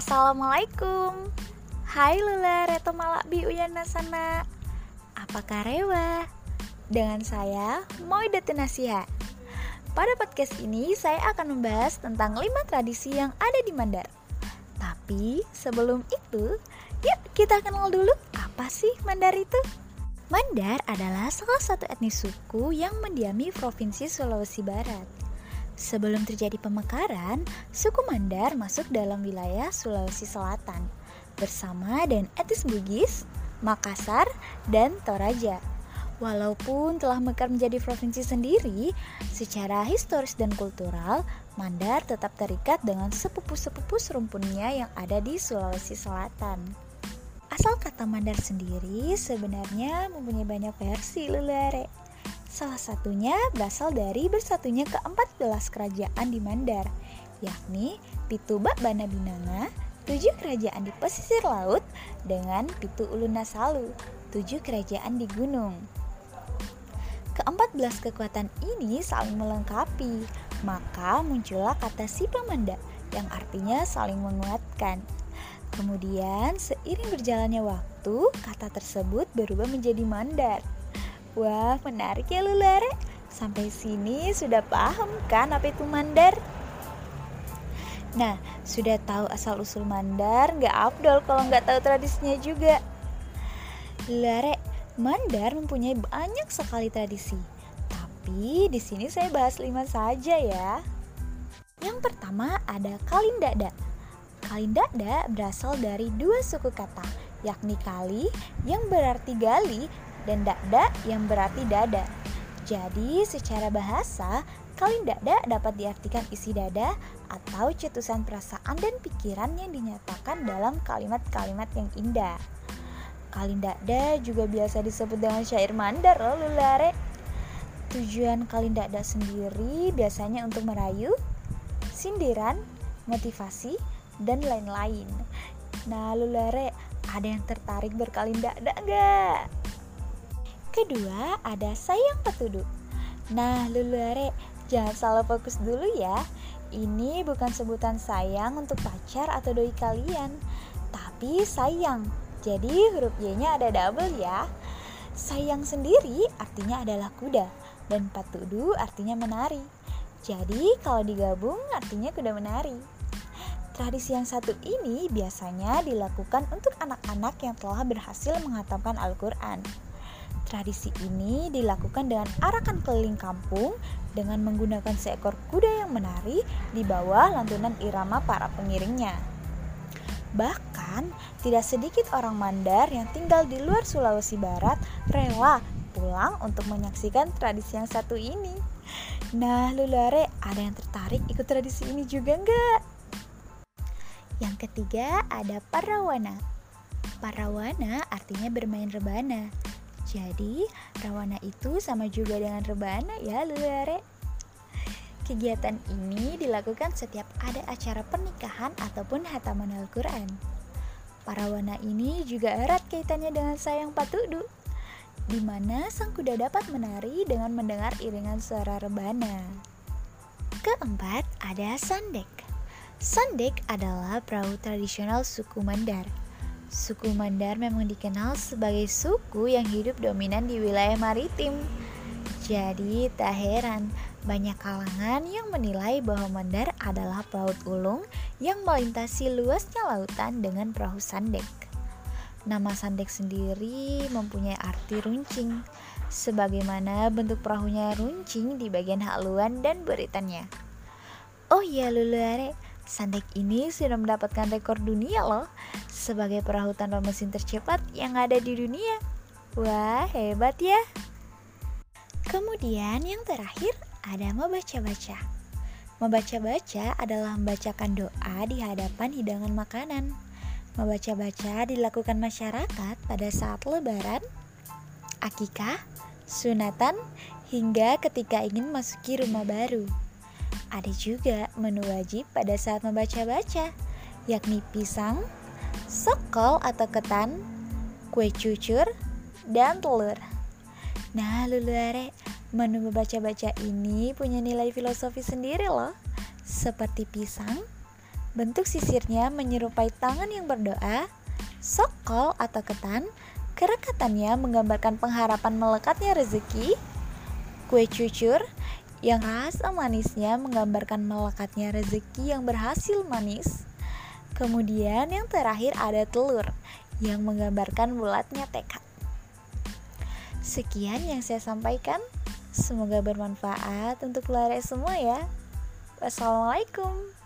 Assalamualaikum. Hai Lula Reto Malakbi Uyana Sana. Apa karewa? Dengan saya Moida Nasiha Pada podcast ini saya akan membahas tentang 5 tradisi yang ada di Mandar. Tapi sebelum itu Yuk kita kenal dulu apa sih Mandar itu? Mandar adalah salah satu etnis suku yang mendiami Provinsi Sulawesi Barat Sebelum terjadi pemekaran, suku Mandar masuk dalam wilayah Sulawesi Selatan bersama dengan etnis Bugis, Makassar, dan Toraja. Walaupun telah mekar menjadi provinsi sendiri, secara historis dan kultural, Mandar tetap terikat dengan sepupu-sepupu serumpunnya yang ada di Sulawesi Selatan. Asal kata Mandar sendiri sebenarnya mempunyai banyak versi lulare. Salah satunya berasal dari bersatunya ke-14 kerajaan di Mandar, yakni Pitubak Bana Binanga, tujuh kerajaan di pesisir laut, dengan Pitu Ulunasalu, tujuh kerajaan di gunung. Ke-14 kekuatan ini saling melengkapi, maka muncullah kata Sipamanda yang artinya saling menguatkan. Kemudian, seiring berjalannya waktu, kata tersebut berubah menjadi mandar. Wah, menarik ya Lulare. Sampai sini sudah paham kan apa itu mandar? Nah, sudah tahu asal-usul mandar, nggak afdol kalau nggak tahu tradisinya juga. Lulare, mandar mempunyai banyak sekali tradisi. Tapi di sini saya bahas lima saja ya. Yang pertama ada Kalindada. Kalindada berasal dari dua suku kata, yakni kali yang berarti gali dan dakda yang berarti dada. Jadi, secara bahasa, kalindada dapat diartikan isi dada atau cetusan perasaan dan pikiran yang dinyatakan dalam kalimat-kalimat yang indah. Kalindada juga biasa disebut dengan syair mandar loh lulare. Tujuan kalindada sendiri biasanya untuk merayu, sindiran, motivasi, dan lain-lain. Nah, lulare, ada yang tertarik berkalindada enggak? Kedua, ada sayang petuduh. Nah, luluare, jangan salah fokus dulu ya. Ini bukan sebutan sayang untuk pacar atau doi kalian, tapi sayang. Jadi huruf Y-nya ada double ya. Sayang sendiri artinya adalah kuda dan patudu artinya menari. Jadi kalau digabung artinya kuda menari. Tradisi yang satu ini biasanya dilakukan untuk anak-anak yang telah berhasil menghatamkan Al-Quran. Tradisi ini dilakukan dengan arakan keliling kampung dengan menggunakan seekor kuda yang menari di bawah lantunan irama para pengiringnya. Bahkan, tidak sedikit orang Mandar yang tinggal di luar Sulawesi Barat rela pulang untuk menyaksikan tradisi yang satu ini. Nah, Lulare, ada yang tertarik ikut tradisi ini juga enggak? Yang ketiga ada Parawana. Parawana artinya bermain rebana. Jadi, rawana itu sama juga dengan rebana ya, lulare. Kegiatan ini dilakukan setiap ada acara pernikahan ataupun hataman Al-Quran. Parawana ini juga erat kaitannya dengan sayang patudu, di mana sang kuda dapat menari dengan mendengar iringan suara rebana. Keempat, ada sandek. Sandek adalah perahu tradisional suku Mandar Suku Mandar memang dikenal sebagai suku yang hidup dominan di wilayah maritim. Jadi tak heran banyak kalangan yang menilai bahwa Mandar adalah pelaut ulung yang melintasi luasnya lautan dengan perahu sandek. Nama sandek sendiri mempunyai arti runcing, sebagaimana bentuk perahunya runcing di bagian haluan dan buritannya. Oh iya luluare, Sandek ini sudah mendapatkan rekor dunia loh sebagai perahu tanpa mesin tercepat yang ada di dunia. Wah, hebat ya. Kemudian yang terakhir ada membaca-baca. Membaca-baca adalah membacakan doa di hadapan hidangan makanan. Membaca-baca dilakukan masyarakat pada saat lebaran, akikah, sunatan, hingga ketika ingin masuki rumah baru. Ada juga menu wajib pada saat membaca-baca, yakni pisang, sokol atau ketan, kue cucur, dan telur. Nah, luluare, menu membaca-baca ini punya nilai filosofi sendiri loh. Seperti pisang, Bentuk sisirnya menyerupai tangan yang berdoa, sokol atau ketan, kerekatannya menggambarkan pengharapan melekatnya rezeki, kue cucur yang rasa manisnya menggambarkan melekatnya rezeki yang berhasil manis. Kemudian yang terakhir ada telur yang menggambarkan bulatnya tekad. Sekian yang saya sampaikan. Semoga bermanfaat untuk keluarga semua ya. Wassalamualaikum.